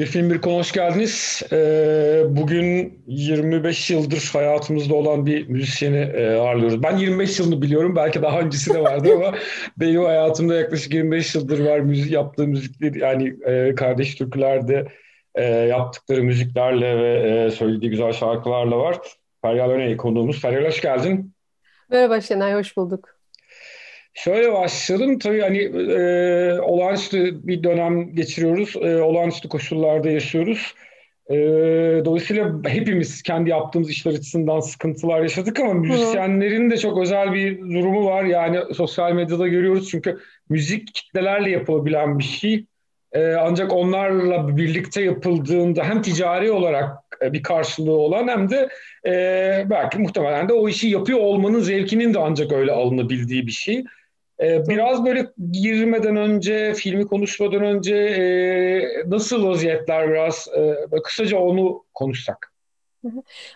Bir film bir konu hoş geldiniz. Ee, bugün 25 yıldır hayatımızda olan bir müzisyeni e, ağırlıyoruz. Ben 25 yılını biliyorum. Belki daha öncesi de vardı ama benim hayatımda yaklaşık 25 yıldır var müzik yaptığı müzikler yani e, kardeş türkülerde e, yaptıkları müziklerle ve e, söylediği güzel şarkılarla var. Feryal Öney konuğumuz. Feryal hoş geldin. Merhaba Şenay, hoş bulduk. Şöyle başlayalım. Tabii hani e, olağanüstü bir dönem geçiriyoruz. E, olağanüstü koşullarda yaşıyoruz. E, dolayısıyla hepimiz kendi yaptığımız işler açısından sıkıntılar yaşadık ama müzisyenlerin de çok özel bir durumu var. Yani sosyal medyada görüyoruz çünkü müzik kitlelerle yapılabilen bir şey. E, ancak onlarla birlikte yapıldığında hem ticari olarak e, bir karşılığı olan hem de e, belki muhtemelen de o işi yapıyor olmanın zevkinin de ancak öyle alınabildiği bir şey. Ee, biraz böyle girmeden önce, filmi konuşmadan önce e, nasıl vaziyetler biraz e, kısaca onu konuşsak.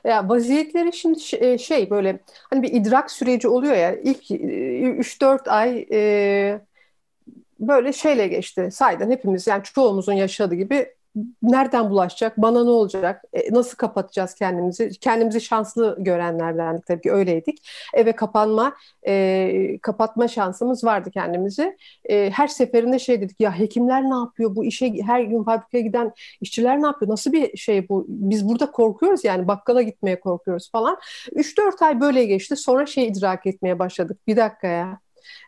Ya vaziyetleri şimdi e, şey böyle hani bir idrak süreci oluyor ya ilk 3-4 ay böyle şeyle geçti. Sayden hepimiz yani çoğumuzun yaşadığı gibi nereden bulaşacak, bana ne olacak, e, nasıl kapatacağız kendimizi? Kendimizi şanslı görenlerdendik tabii ki öyleydik. Eve kapanma, e, kapatma şansımız vardı kendimizi. E, her seferinde şey dedik ya hekimler ne yapıyor, bu işe her gün fabrikaya giden işçiler ne yapıyor, nasıl bir şey bu? Biz burada korkuyoruz yani bakkala gitmeye korkuyoruz falan. 3-4 ay böyle geçti sonra şey idrak etmeye başladık. Bir dakika ya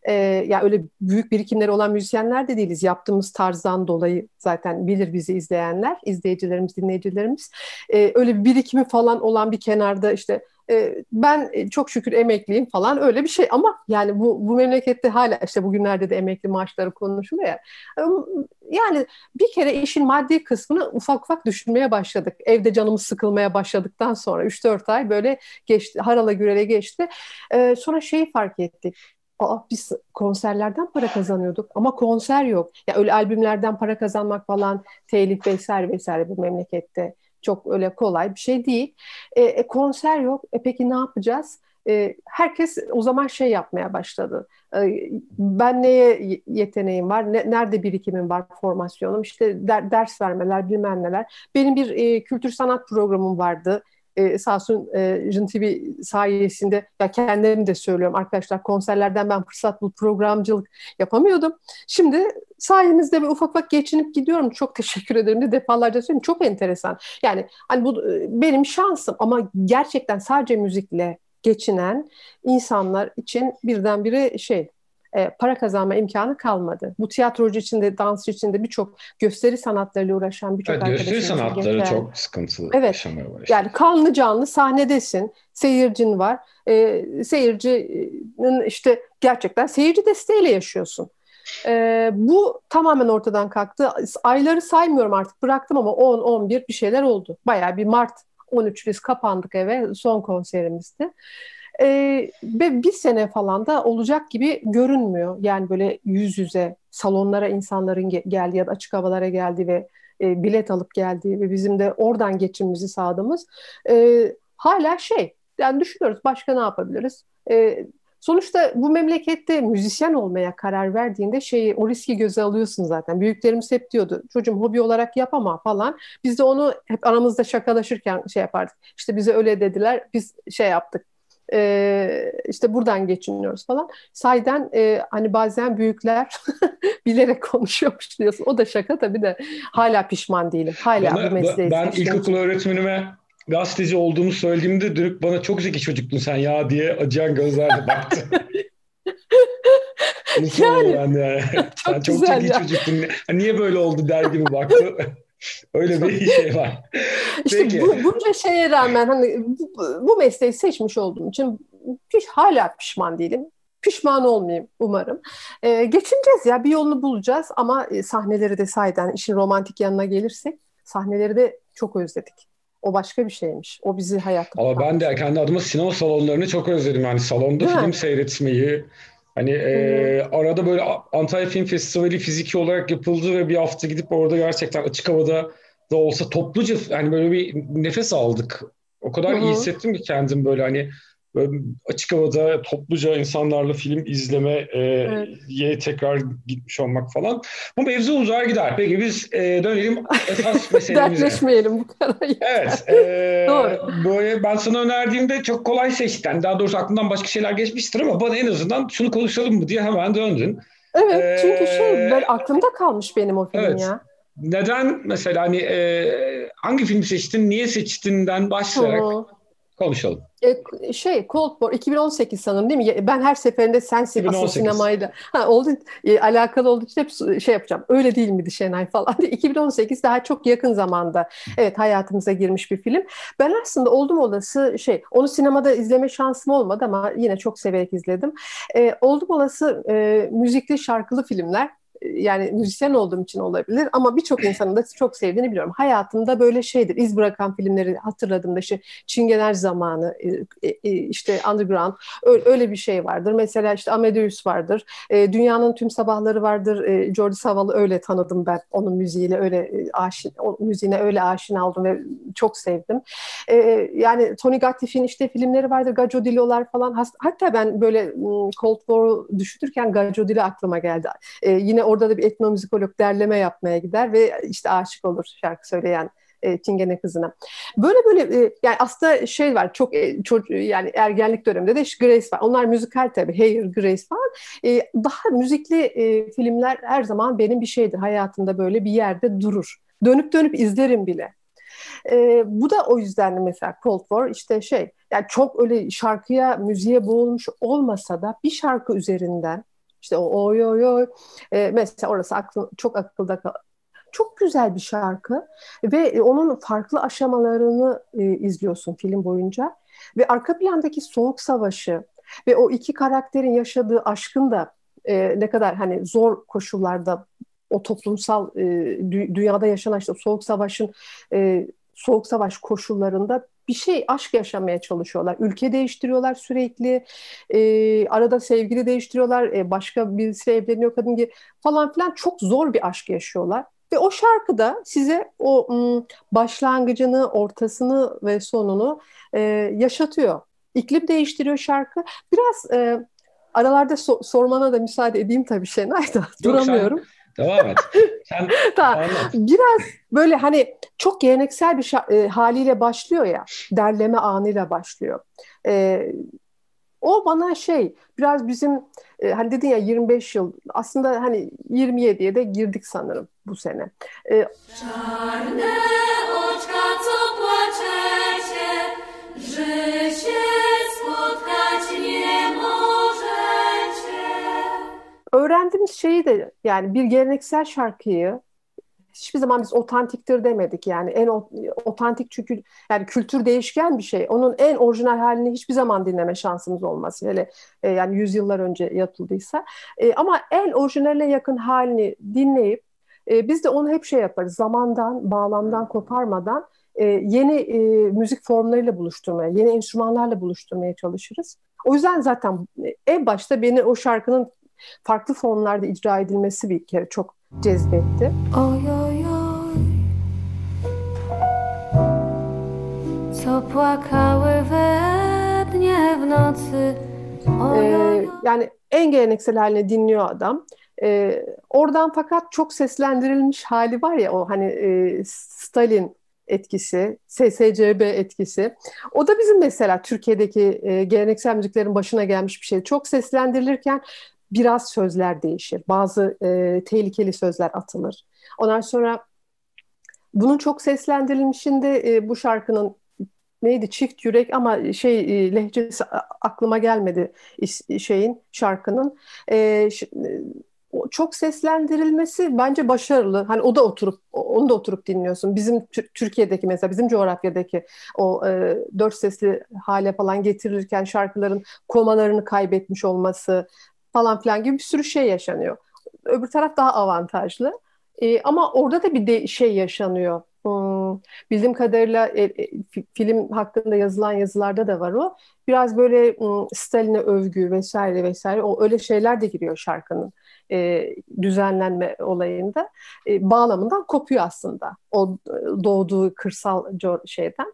e, ya öyle büyük birikimleri olan müzisyenler de değiliz. Yaptığımız tarzdan dolayı zaten bilir bizi izleyenler, izleyicilerimiz, dinleyicilerimiz. E, öyle bir birikimi falan olan bir kenarda işte e, ben çok şükür emekliyim falan öyle bir şey ama yani bu bu memlekette hala işte bugünlerde de emekli maaşları konuşuluyor ya. Yani bir kere işin maddi kısmını ufak ufak düşünmeye başladık. Evde canımız sıkılmaya başladıktan sonra 3-4 ay böyle geçti. Harala gürele geçti. Ee, sonra şeyi fark ettik. Aa, biz konserlerden para kazanıyorduk ama konser yok. Ya öyle albümlerden para kazanmak falan telif vesaire vesaire bu memlekette çok öyle kolay bir şey değil. E, e, konser yok. E, peki ne yapacağız? E, herkes o zaman şey yapmaya başladı. E, ben neye yeteneğim var? Ne, nerede birikimim var? Formasyonum. İşte der, ders vermeler, bilmem neler. Benim bir e, kültür sanat programım vardı e, sağ olsun e, Jın sayesinde ya kendilerim de söylüyorum arkadaşlar konserlerden ben fırsat bulup programcılık yapamıyordum. Şimdi sayenizde bir ufak ufak geçinip gidiyorum. Çok teşekkür ederim de defalarca söyleyeyim. Çok enteresan. Yani hani bu e, benim şansım ama gerçekten sadece müzikle geçinen insanlar için birdenbire şey e, para kazanma imkanı kalmadı. Bu tiyatrocu için de, dansçı için de birçok gösteri sanatlarıyla uğraşan birçok evet, Gösteri sanatları yani. çok sıkıntılı evet, yaşamaya başladı. Yani kanlı canlı sahnedesin, seyircin var. E, seyircinin işte gerçekten seyirci desteğiyle yaşıyorsun. E, bu tamamen ortadan kalktı. Ayları saymıyorum artık bıraktım ama 10-11 bir şeyler oldu. Bayağı bir Mart 13 biz kapandık eve son konserimizdi. Ve bir sene falan da olacak gibi görünmüyor. Yani böyle yüz yüze salonlara insanların ge- geldiği ya da açık havalara geldi ve e, bilet alıp geldiği ve bizim de oradan geçimimizi sağladığımız e, hala şey yani düşünüyoruz başka ne yapabiliriz? E, sonuçta bu memlekette müzisyen olmaya karar verdiğinde şeyi o riski göze alıyorsun zaten. Büyüklerimiz hep diyordu çocuğum hobi olarak yapama falan. Biz de onu hep aramızda şakalaşırken şey yapardık. İşte bize öyle dediler biz şey yaptık e, işte buradan geçiniyoruz falan. Sayden e, hani bazen büyükler bilerek konuşuyormuş diyorsun. O da şaka tabii de hala pişman değilim. Hala bana, bu mesleği Ben ilkokul öğretmenime gazeteci olduğumu söylediğimde dönüp bana çok zeki çocuktun sen ya diye acıyan gözlerle baktı. Nasıl yani, yani? Çok, sen çok zeki ya. çocuktun. Niye böyle oldu der gibi baktı. Öyle bir şey var. İşte Peki. bu, bunca şeye rağmen hani bu, bu mesleği seçmiş olduğum için hiç hala pişman değilim. Pişman olmayayım umarım. Ee, geçineceğiz ya bir yolunu bulacağız ama e, sahneleri de sayeden işin romantik yanına gelirsek sahneleri de çok özledik. O başka bir şeymiş. O bizi hayatta. Ama ben de kendi adıma sinema salonlarını çok özledim. Yani salonda Değil film mi? seyretmeyi, Hani e, arada böyle Antalya Film Festivali fiziki olarak yapıldı ve bir hafta gidip orada gerçekten açık havada da olsa topluca hani böyle bir nefes aldık. O kadar Hı-hı. iyi hissettim ki kendim böyle hani açık havada topluca insanlarla film izlemeye evet. tekrar gitmiş olmak falan. Bu mevzu uzar gider. Peki biz e, dönelim esas meselemize. Dertleşmeyelim bu kadar. evet. E, Doğru. Böyle ben sana önerdiğimde çok kolay seçtin. Daha doğrusu aklından başka şeyler geçmiştir ama bana en azından şunu konuşalım mı diye hemen döndün. Evet çünkü şey böyle aklımda kalmış benim o film evet. ya neden mesela hani e, hangi film seçtin, niye seçtiğinden başlayarak Hı-hı. Konuşalım. E, şey Cold War 2018 sanırım değil mi? Ben her seferinde sensin 2018. asıl sinemaydı. Ha, oldu, e, alakalı olduğu için hep şey yapacağım. Öyle değil miydi Şenay falan 2018 daha çok yakın zamanda evet hayatımıza girmiş bir film. Ben aslında oldum olası şey onu sinemada izleme şansım olmadı ama yine çok severek izledim. E, oldum olası e, müzikli şarkılı filmler yani müzisyen olduğum için olabilir ama birçok insanın da çok sevdiğini biliyorum. Hayatımda böyle şeydir. iz bırakan filmleri hatırladığımda işte Çingener zamanı, e, e, e, işte Underground öyle bir şey vardır. Mesela işte Amadeus vardır. Dünyanın tüm sabahları vardır. Jordi Saval'ı öyle tanıdım ben. Onun müziğiyle öyle aşin, o müziğine öyle aşina oldum ve çok sevdim. Yani Tony Gatliff'in işte filmleri vardır. Gajo Dilo'lar falan. Hatta ben böyle Cold War'u düşünürken Gajo Dilo aklıma geldi. Yine orada da bir etnomüzikolog derleme yapmaya gider ve işte aşık olur şarkı söyleyen e, Çingene kızına. Böyle böyle e, yani aslında şey var çok e, çocuk yani ergenlik döneminde de Grace var. Onlar müzikal tabii. Hair, Grace falan. E, daha müzikli e, filmler her zaman benim bir şeydir. Hayatımda böyle bir yerde durur. Dönüp dönüp izlerim bile. E, bu da o yüzden mesela Cold War işte şey yani çok öyle şarkıya, müziğe boğulmuş olmasa da bir şarkı üzerinden işte o oy oy oy. E, mesela orası aklı, çok akılda kal çok güzel bir şarkı ve onun farklı aşamalarını e, izliyorsun film boyunca ve arka plandaki soğuk savaşı ve o iki karakterin yaşadığı aşkın da e, ne kadar hani zor koşullarda o toplumsal e, dü- dünyada yaşanan işte soğuk savaşın e, soğuk savaş koşullarında bir şey aşk yaşamaya çalışıyorlar. Ülke değiştiriyorlar sürekli. E, arada sevgili değiştiriyorlar. E, başka birisiyle evleniyor kadın gibi falan filan. Çok zor bir aşk yaşıyorlar. Ve o şarkıda size o m, başlangıcını, ortasını ve sonunu e, yaşatıyor. İklim değiştiriyor şarkı. Biraz e, aralarda so- sormana da müsaade edeyim tabii Şenay da. Duramıyorum. Sen Devam et. Sen tamam. Biraz böyle hani çok geleneksel bir e, haliyle başlıyor ya. Derleme anıyla başlıyor. E, o bana şey biraz bizim e, hani dedin ya 25 yıl aslında hani 27'ye de girdik sanırım bu sene. E, öğrendiğimiz şeyi de yani bir geleneksel şarkıyı hiçbir zaman biz otantiktir demedik yani en otantik çünkü yani kültür değişken bir şey. Onun en orijinal halini hiçbir zaman dinleme şansımız olmaz. Hele e, yani yüzyıllar önce yapıldıysa. E, ama en orijinaline yakın halini dinleyip e, biz de onu hep şey yaparız. Zamandan, bağlamdan koparmadan e, yeni e, müzik formlarıyla buluşturmaya, yeni enstrümanlarla buluşturmaya çalışırız. O yüzden zaten en başta beni o şarkının farklı formlarda icra edilmesi bir kere çok cezbetti. Oy oy oy Co płakały we dnie w nocy ee, yani en geleneksel haline dinliyor adam. Ee, oradan fakat çok seslendirilmiş hali var ya o hani e, Stalin etkisi, SSCB etkisi. O da bizim mesela Türkiye'deki e, geleneksel müziklerin başına gelmiş bir şey. Çok seslendirilirken biraz sözler değişir. Bazı e, tehlikeli sözler atılır. Ondan sonra bunun çok seslendirilmişinde e, bu şarkının neydi çift yürek ama şey e, lehçesi aklıma gelmedi şeyin şarkının. E, çok seslendirilmesi bence başarılı. Hani o da oturup onu da oturup dinliyorsun. Bizim Türkiye'deki mesela bizim coğrafyadaki o e, dört sesli hale falan getirirken şarkıların komalarını kaybetmiş olması, falan filan gibi bir sürü şey yaşanıyor. Öbür taraf daha avantajlı. E, ama orada da bir de şey yaşanıyor. Hmm, bildiğim kadarıyla e, e, film hakkında yazılan yazılarda da var o. Biraz böyle hmm, Stalin'e övgü vesaire vesaire o öyle şeyler de giriyor şarkının e, düzenlenme olayında. E, bağlamından kopuyor aslında o e, doğduğu kırsal şeyden.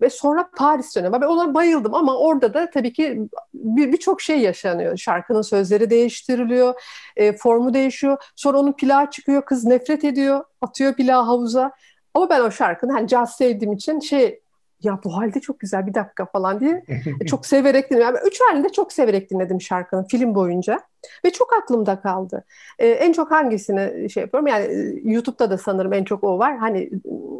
Ve sonra Paris dönemi. Ben ona bayıldım ama orada da tabii ki birçok bir şey yaşanıyor. Şarkının sözleri değiştiriliyor, e, formu değişiyor. Sonra onun plağı çıkıyor, kız nefret ediyor, atıyor plağı havuza. Ama ben o şarkının hani caz sevdiğim için şey ya bu halde çok güzel bir dakika falan diye çok severek dinledim. Yani üç halinde çok severek dinledim şarkının film boyunca ve çok aklımda kaldı. Ee, en çok hangisini şey yapıyorum yani e, YouTube'da da sanırım en çok o var. Hani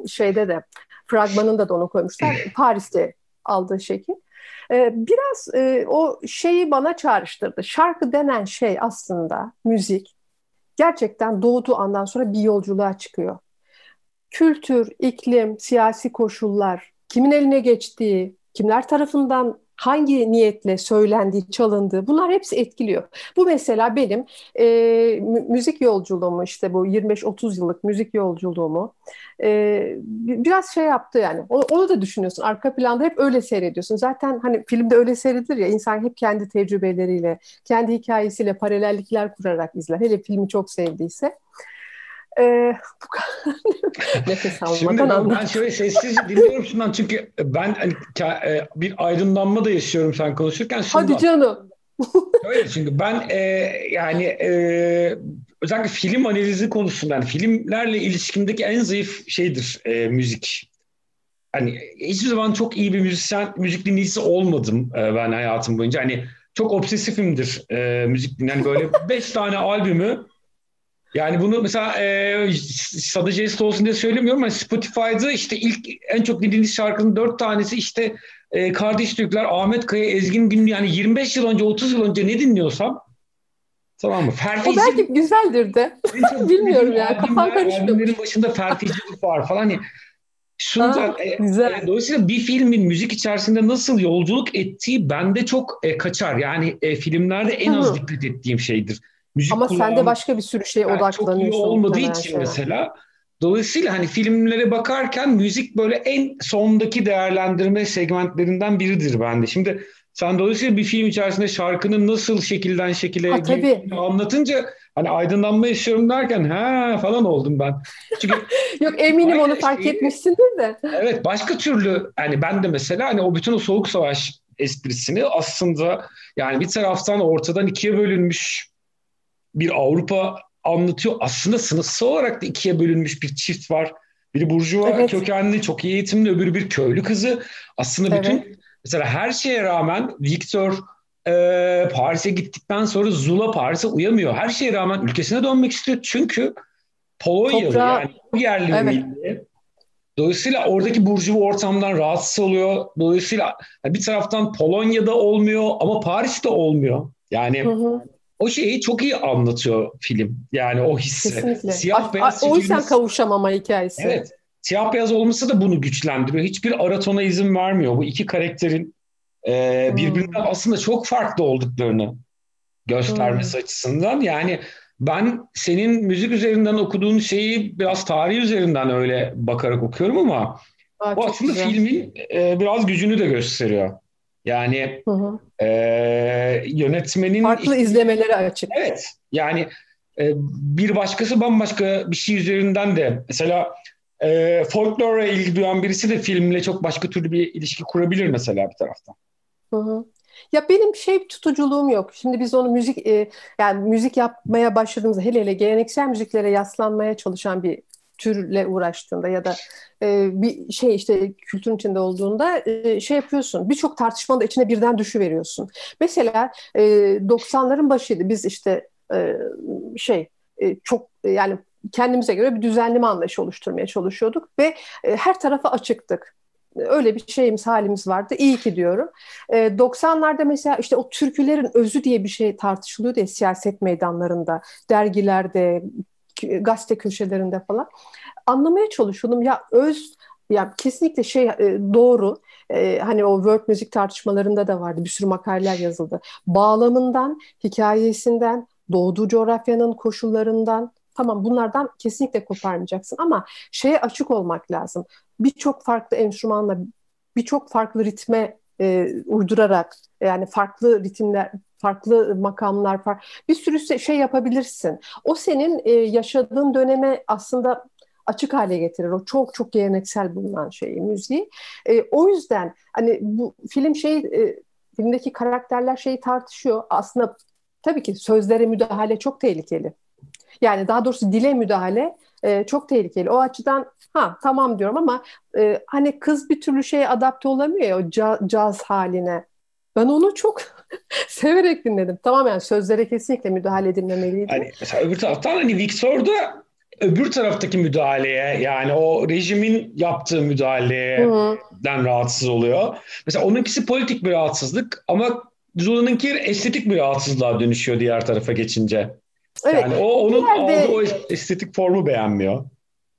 şeyde de fragmanında da onu koymuşlar. Paris'te aldığı şekil. Ee, biraz e, o şeyi bana çağrıştırdı. Şarkı denen şey aslında müzik gerçekten doğduğu andan sonra bir yolculuğa çıkıyor. Kültür, iklim, siyasi koşullar, kimin eline geçtiği, kimler tarafından hangi niyetle söylendiği, çalındığı bunlar hepsi etkiliyor. Bu mesela benim e, müzik yolculuğumu işte bu 25-30 yıllık müzik yolculuğumu e, biraz şey yaptı yani. Onu, onu da düşünüyorsun. Arka planda hep öyle seyrediyorsun. Zaten hani filmde öyle seyredilir ya insan hep kendi tecrübeleriyle, kendi hikayesiyle paralellikler kurarak izler. Hele filmi çok sevdiyse. Ee, nefes almadan ben, ben şöyle sessizce dinliyorum şundan çünkü ben hani, e, bir aydınlanma da yaşıyorum sen konuşurken. Şundan. Hadi canım. Öyle çünkü ben e, yani e, özellikle film analizi konusunda yani filmlerle ilişkimdeki en zayıf şeydir e, müzik. Hani hiçbir zaman çok iyi bir müzisyen, müzik dinleyicisi olmadım e, ben hayatım boyunca. Hani çok obsesifimdir e, müzik dinleyen. Yani böyle beş tane albümü yani bunu mesela e, sadece jest olsun diye söylemiyorum ama Spotify'da işte ilk en çok dinlediğiniz şarkının dört tanesi işte e, Kardeş Türkler, Ahmet Kaya, Ezgin Günlü yani 25 yıl önce 30 yıl önce ne dinliyorsam tamam mı? Ferfeci, o belki güzeldir de. Bilmiyorum ya. Kafam karışmıyor. Albümlerin başında ferfecilik var falan. Hani şundan, e, güzel. E, dolayısıyla bir filmin müzik içerisinde nasıl yolculuk ettiği bende çok e, kaçar. Yani e, filmlerde en az dikkat ettiğim şeydir müzik Ama kulağım, sen de başka bir sürü yani odaklanıyorsun. Çok iyi olmadığı için şey. mesela Dolayısıyla hani filmlere bakarken müzik böyle en sondaki değerlendirme segmentlerinden biridir bende. Şimdi sen dolayısıyla bir film içerisinde şarkının nasıl şekilden şekile ha, anlatınca hani aydınlanma yaşıyorum derken ha falan oldum ben. Çünkü Yok eminim onu fark şeyi, etmişsindir de. Evet başka türlü hani ben de mesela hani o bütün o soğuk savaş esprisini aslında yani bir taraftan ortadan ikiye bölünmüş bir Avrupa anlatıyor. Aslında sınıfsal olarak da ikiye bölünmüş bir çift var. Biri burjuva evet. kökenli, çok iyi eğitimli, öbürü bir köylü kızı. Aslında evet. bütün mesela her şeye rağmen Victor e, Paris'e gittikten sonra Zula Paris'e uyamıyor. Her şeye rağmen ülkesine dönmek istiyor. Çünkü Polonyalı Toprağı... yani yerli evet. milli. Dolayısıyla oradaki burjuva ortamdan rahatsız oluyor. Dolayısıyla bir taraftan Polonya'da olmuyor ama Paris'te olmuyor. Yani hı hı o şeyi çok iyi anlatıyor film. Yani o hissi. Kesinlikle. Siyah beyaz o yüzden kavuşamama hikayesi. Evet. Siyah beyaz olması da bunu güçlendiriyor. Hiçbir aratona izin vermiyor. Bu iki karakterin e, birbirinden hmm. aslında çok farklı olduklarını göstermesi hmm. açısından. Yani ben senin müzik üzerinden okuduğun şeyi biraz tarih üzerinden öyle bakarak okuyorum ama Aa, bu aslında güzel. filmin e, biraz gücünü de gösteriyor. Yani hı hı. E, yönetmenin... Farklı işte, izlemeleri açık. Evet. Yani e, bir başkası bambaşka bir şey üzerinden de mesela e, folklor'a ilgi duyan birisi de filmle çok başka türlü bir ilişki kurabilir mesela bir taraftan. Hı hı. Ya benim şey tutuculuğum yok. Şimdi biz onu müzik e, yani müzik yapmaya başladığımızda hele hele geleneksel müziklere yaslanmaya çalışan bir türle uğraştığında ya da e, bir şey işte kültürün içinde olduğunda e, şey yapıyorsun. Birçok tartışmanın da içine birden düşüveriyorsun. Mesela e, 90'ların başıydı. Biz işte e, şey e, çok e, yani kendimize göre bir düzenleme anlayışı oluşturmaya çalışıyorduk ve e, her tarafa açıktık öyle bir şeyimiz halimiz vardı. İyi ki diyorum. E, 90'larda mesela işte o türkülerin özü diye bir şey tartışılıyordu ya siyaset meydanlarında, dergilerde, gazete köşelerinde falan anlamaya çalışıyordum. Ya öz ya kesinlikle şey e, doğru. Ee, hani o world müzik tartışmalarında da vardı. Bir sürü makaleler yazıldı. Bağlamından, hikayesinden, doğduğu coğrafyanın koşullarından tamam bunlardan kesinlikle koparmayacaksın ama şeye açık olmak lazım. Birçok farklı enstrümanla birçok farklı ritme e, uydurarak yani farklı ritimler farklı makamlar var. Bir sürü şey yapabilirsin. O senin e, yaşadığın döneme aslında açık hale getirir. O çok çok geleneksel bulunan şeyi, müziği. E, o yüzden hani bu film şey e, filmdeki karakterler şeyi tartışıyor. Aslında tabii ki sözlere müdahale çok tehlikeli. Yani daha doğrusu dile müdahale e, çok tehlikeli. O açıdan ha tamam diyorum ama e, hani kız bir türlü şeye adapte olamıyor ya o caz, caz haline. Ben onu çok severek dinledim. Tamam yani sözlere kesinlikle müdahale edilmemeliydi. Hani mesela öbür taraftan hani Victor da öbür taraftaki müdahaleye yani o rejimin yaptığı müdahaleden rahatsız oluyor. Mesela onunkisi politik bir rahatsızlık ama Zula'nınki estetik bir rahatsızlığa dönüşüyor diğer tarafa geçince. Evet. Yani o onun yerde... aldığı o estetik formu beğenmiyor.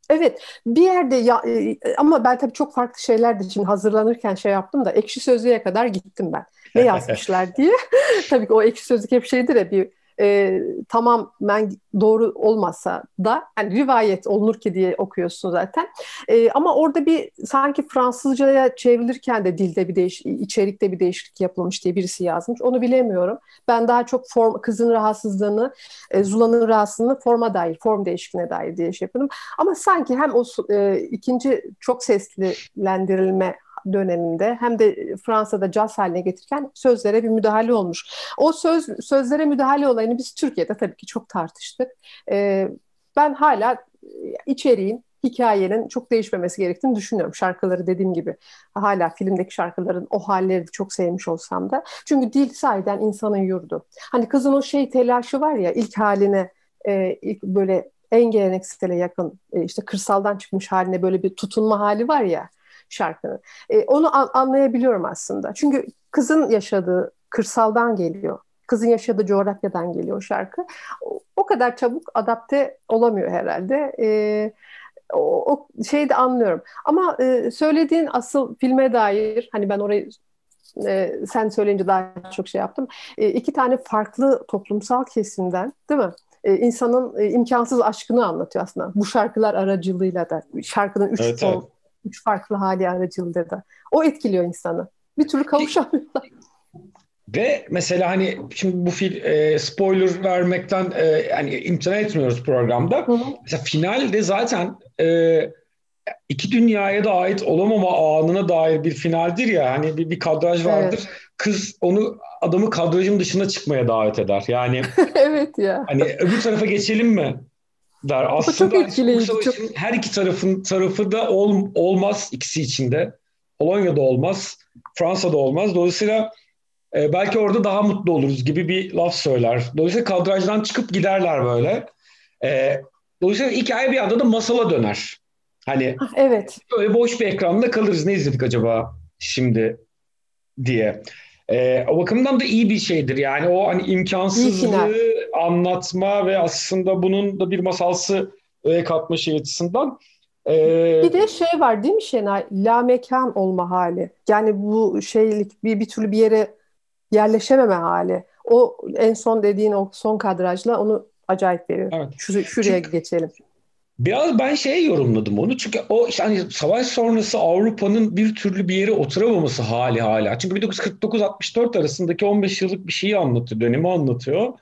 Evet bir yerde ya, e, ama ben tabii çok farklı şeyler de şimdi hazırlanırken şey yaptım da ekşi sözlüğe kadar gittim ben. Ne yazmışlar diye. tabii ki o ekşi sözlük hep şeydir ya bir e, tamamen doğru olmasa da yani rivayet olunur ki diye okuyorsun zaten. E, ama orada bir sanki Fransızcaya çevrilirken de dilde bir değiş içerikte bir değişiklik yapılmış diye birisi yazmış. Onu bilemiyorum. Ben daha çok form, kızın rahatsızlığını, e, Zula'nın rahatsızlığını forma dair, form değişikliğine dair diye şey yapıyordum. Ama sanki hem o e, ikinci çok seslilendirilme döneminde hem de Fransa'da caz haline getirirken sözlere bir müdahale olmuş. O söz sözlere müdahale olayını biz Türkiye'de tabii ki çok tartıştık. Ee, ben hala içeriğin hikayenin çok değişmemesi gerektiğini düşünüyorum. Şarkıları dediğim gibi hala filmdeki şarkıların o halleri çok sevmiş olsam da. Çünkü dil sahiden insanın yurdu. Hani kızın o şey telaşı var ya ilk haline e, ilk böyle en geleneksele yakın e, işte kırsaldan çıkmış haline böyle bir tutunma hali var ya şarkının. E, onu an, anlayabiliyorum aslında. Çünkü kızın yaşadığı kırsaldan geliyor. Kızın yaşadığı coğrafyadan geliyor şarkı. O, o kadar çabuk adapte olamıyor herhalde. E, o, o şeyi de anlıyorum. Ama e, söylediğin asıl filme dair hani ben orayı e, sen söyleyince daha çok şey yaptım. E, iki tane farklı toplumsal kesimden değil mi? E, insanın e, imkansız aşkını anlatıyor aslında. Bu şarkılar aracılığıyla da şarkının üç evet, ton, evet üç farklı hali aracılığında da. O etkiliyor insanı. Bir türlü kavuşamıyorlar. Ve mesela hani şimdi bu fil e, spoiler vermekten e, yani imtina etmiyoruz programda. Hı hı. Mesela finalde zaten e, iki dünyaya da ait olamama anına dair bir finaldir ya. Hani bir, bir kadraj vardır. Evet. Kız onu adamı kadrajın dışına çıkmaya davet eder. Yani evet ya. Hani öbür tarafa geçelim mi? Der. Aslında çok etkileyici. Çok... her iki tarafın tarafı da ol, olmaz ikisi içinde. Polonya'da olmaz, Fransa'da olmaz. Dolayısıyla e, belki orada daha mutlu oluruz gibi bir laf söyler. Dolayısıyla kadrajdan çıkıp giderler böyle. E, dolayısıyla hikaye bir anda da masala döner. Hani ah, evet. böyle boş bir ekranda kalırız. Ne izledik acaba şimdi diye. E, o bakımdan da iyi bir şeydir. Yani o hani imkansızlığı anlatma ve aslında bunun da bir masalsı öğe katma şey açısından. Ee, bir de şey var değil mi Şenay? La mekan olma hali. Yani bu şeylik bir, bir türlü bir yere yerleşememe hali. O en son dediğin o son kadrajla onu acayip veriyor. Evet. Şur şuraya Çünkü, geçelim. Biraz ben şey yorumladım onu çünkü o yani savaş sonrası Avrupa'nın bir türlü bir yere oturamaması hali hala. Çünkü 1949-64 arasındaki 15 yıllık bir şeyi anlatıyor, dönemi anlatıyor.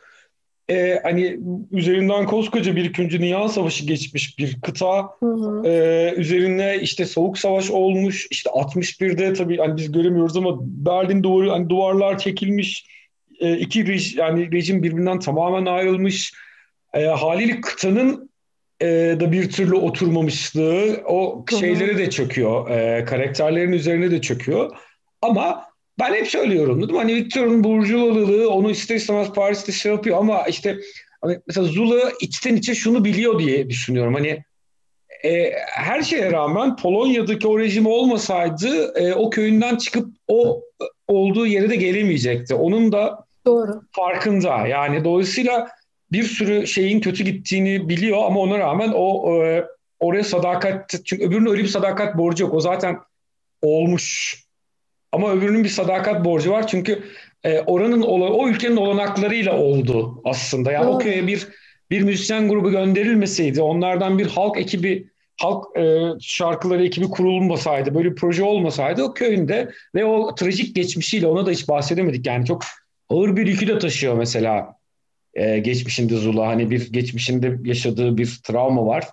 Ee, hani üzerinden koskoca bir ikinci Dünya Savaşı geçmiş bir kıta. Hı hı. Ee, üzerine işte soğuk savaş olmuş. İşte 61'de tabii hani biz göremiyoruz ama Berlin duvarı hani duvarlar çekilmiş. Ee, iki rej, yani rejim birbirinden tamamen ayrılmış. Ee, haliyle kıtanın e, da bir türlü oturmamışlığı o şeyleri de çöküyor. E, karakterlerin üzerine de çöküyor. Ama ben hep şöyle yorumladım. Hani Victor'un burjuvalılığı onu ister istemez Paris'te şey yapıyor ama işte hani mesela Zula içten içe şunu biliyor diye düşünüyorum. Hani e, her şeye rağmen Polonya'daki o rejim olmasaydı e, o köyünden çıkıp o olduğu yere de gelemeyecekti. Onun da Doğru. farkında. Yani dolayısıyla bir sürü şeyin kötü gittiğini biliyor ama ona rağmen o e, oraya sadakat çünkü öbürünün öyle bir sadakat borcu yok. O zaten olmuş. Ama öbürünün bir sadakat borcu var çünkü e, oranın o ülkenin olanaklarıyla oldu aslında. Yani Doğru. o köye bir bir müzisyen grubu gönderilmeseydi, onlardan bir halk ekibi halk e, şarkıları ekibi kurulmasaydı, böyle bir proje olmasaydı o köyünde ve o trajik geçmişiyle ona da hiç bahsedemedik. Yani çok ağır bir yükü de taşıyor mesela e, geçmişinde Zula. Hani bir geçmişinde yaşadığı bir travma var.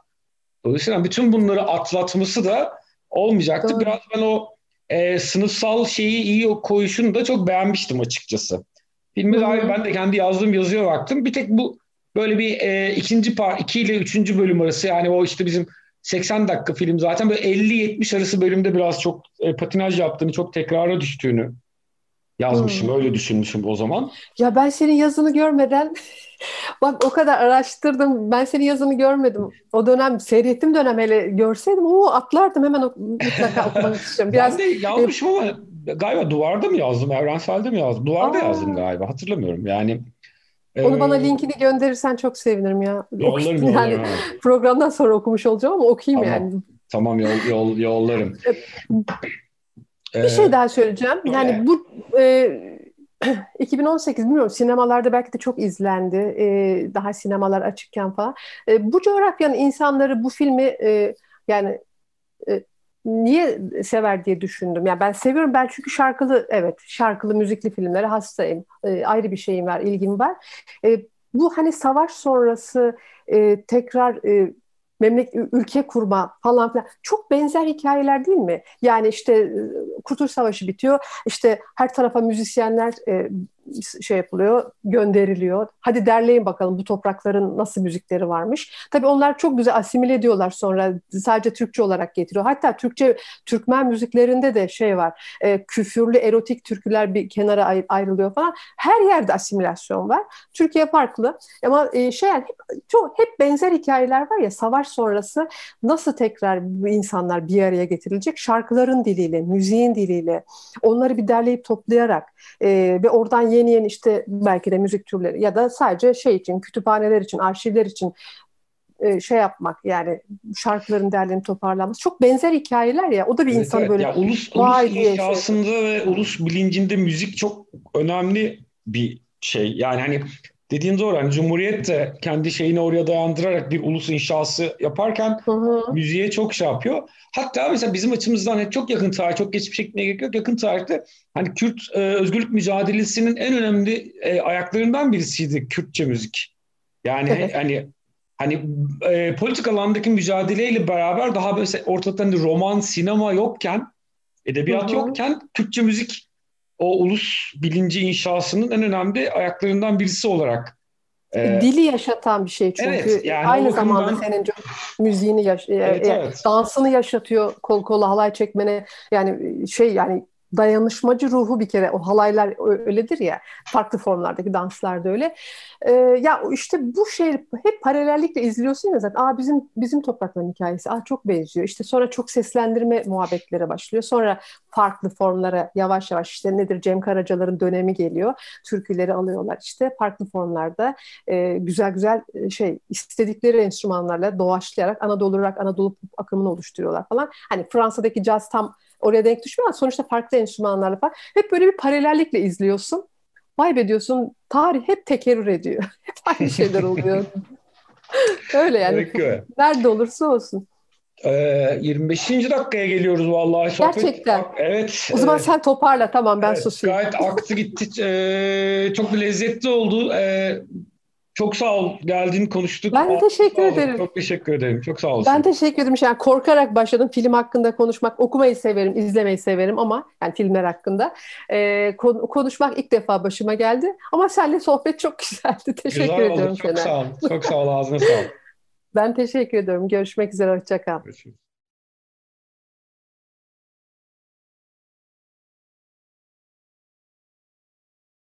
Dolayısıyla bütün bunları atlatması da olmayacaktı. Doğru. Biraz ben o e, sınıfsal şeyi iyi koyuşunu da çok beğenmiştim açıkçası. Filmi dair ben de kendi yazdığım yazıya baktım. Bir tek bu böyle bir e, ikinci par iki ile üçüncü bölüm arası yani o işte bizim 80 dakika film zaten böyle 50-70 arası bölümde biraz çok e, patinaj yaptığını, çok tekrara düştüğünü yazmışım. Hmm. Öyle düşünmüşüm o zaman. Ya ben senin yazını görmeden bak o kadar araştırdım. Ben senin yazını görmedim. O dönem seyrettim dönem hele görseydim o atlardım hemen mutlaka okumak istiyorum. Biraz, ben de yazmışım ama galiba duvarda mı yazdım, evrenselde mi yazdım? Duvarda Aa. yazdım galiba. Hatırlamıyorum. Yani onu bana linkini gönderirsen çok sevinirim ya. Yollarım yani yollarım. Programdan sonra okumuş olacağım ama okuyayım tamam. yani. Tamam yol, yol, yollarım. Bir ee, şey daha söyleyeceğim. Yani evet. bu e, 2018 bilmiyorum sinemalarda belki de çok izlendi. E, daha sinemalar açıkken falan. E, bu coğrafyanın insanları bu filmi e, yani e, niye sever diye düşündüm. Yani ben seviyorum ben çünkü şarkılı evet şarkılı müzikli filmlere hastayım. E, ayrı bir şeyim var, ilgim var. E, bu hani savaş sonrası e, tekrar e, memleket ülke kurma falan filan çok benzer hikayeler değil mi? Yani işte e, Kurtuluş Savaşı bitiyor. işte her tarafa müzisyenler e, şey yapılıyor, gönderiliyor. Hadi derleyin bakalım bu toprakların nasıl müzikleri varmış. Tabii onlar çok güzel asimile ediyorlar sonra sadece Türkçe olarak getiriyor. Hatta Türkçe Türkmen müziklerinde de şey var. E, küfürlü erotik türküler bir kenara ayrılıyor falan. Her yerde asimilasyon var. Türkiye farklı ama e, şey yani hep, çok hep benzer hikayeler var ya savaş sonrası nasıl tekrar bu insanlar bir araya getirilecek? Şarkıların diliyle, müziğin diliyle onları bir derleyip toplayarak e, ve oradan yeni yeni işte belki de müzik türleri ya da sadece şey için kütüphaneler için, arşivler için e, şey yapmak yani şarkıların değerlerini toparlanması çok benzer hikayeler ya o da bir evet, insanı evet. böyle ya, ulus, ulus inşasında şey. ve ulus bilincinde müzik çok önemli bir şey yani hani dediğin doğru hani Cumhuriyet de kendi şeyini oraya dayandırarak bir ulus inşası yaparken hı hı. müziğe çok şey yapıyor. Hatta mesela bizim açımızdan çok yakın tarih, çok geçmiş gitmeye gerek yok. Yakın tarihte hani Kürt e, özgürlük mücadelesinin en önemli e, ayaklarından birisiydi Kürtçe müzik. Yani evet. hani hani e, politik alandaki mücadeleyle beraber daha böyle ortadan hani roman, sinema yokken, edebiyat hı hı. yokken Kürtçe müzik o ulus bilinci inşasının en önemli ayaklarından birisi olarak ee, Dili yaşatan bir şey çünkü evet, yani aynı zamanda senin müziğini yaş e, evet, e, evet. dansını yaşatıyor kol kola halay çekmene yani şey yani dayanışmacı ruhu bir kere o halaylar öyledir ya farklı formlardaki danslar da öyle. Ee, ya işte bu şey hep paralellikle izliyorsun ya zaten. Aa bizim bizim toprakların hikayesi. Aa çok benziyor. İşte sonra çok seslendirme muhabbetlere başlıyor. Sonra farklı formlara yavaş yavaş işte nedir Cem Karacalar'ın dönemi geliyor. Türküleri alıyorlar işte farklı formlarda e, güzel güzel e, şey istedikleri enstrümanlarla doğaçlayarak Anadolu rock, Anadolu akımını oluşturuyorlar falan. Hani Fransa'daki caz tam oraya denk düşmüyor ama sonuçta farklı enstrümanlarla falan. Hep böyle bir paralellikle izliyorsun. Vay be diyorsun tarih hep tekerrür ediyor. hep aynı şeyler oluyor. Öyle yani. Peki. Nerede olursa olsun. Ee, 25. dakikaya geliyoruz vallahi. Sohbet, Gerçekten. Evet. O zaman sen toparla tamam ben evet, susayım. Gayet aktı gitti. Ee, çok lezzetli oldu. Ee, çok sağ ol. Geldin konuştuk. Ben teşekkür ederim. Çok teşekkür ederim. Çok sağ olasın. Ben teşekkür ederim. Yani korkarak başladım. Film hakkında konuşmak, okumayı severim, izlemeyi severim ama yani filmler hakkında. Ee, konuşmak ilk defa başıma geldi. Ama seninle sohbet çok güzeldi. Teşekkür Güzel ediyorum. Oldu. Çok sağ ol. Çok sağ ol. Ağzına sağ ol. ben teşekkür ediyorum. Görüşmek üzere. Hoşçakal. Görüşürüz.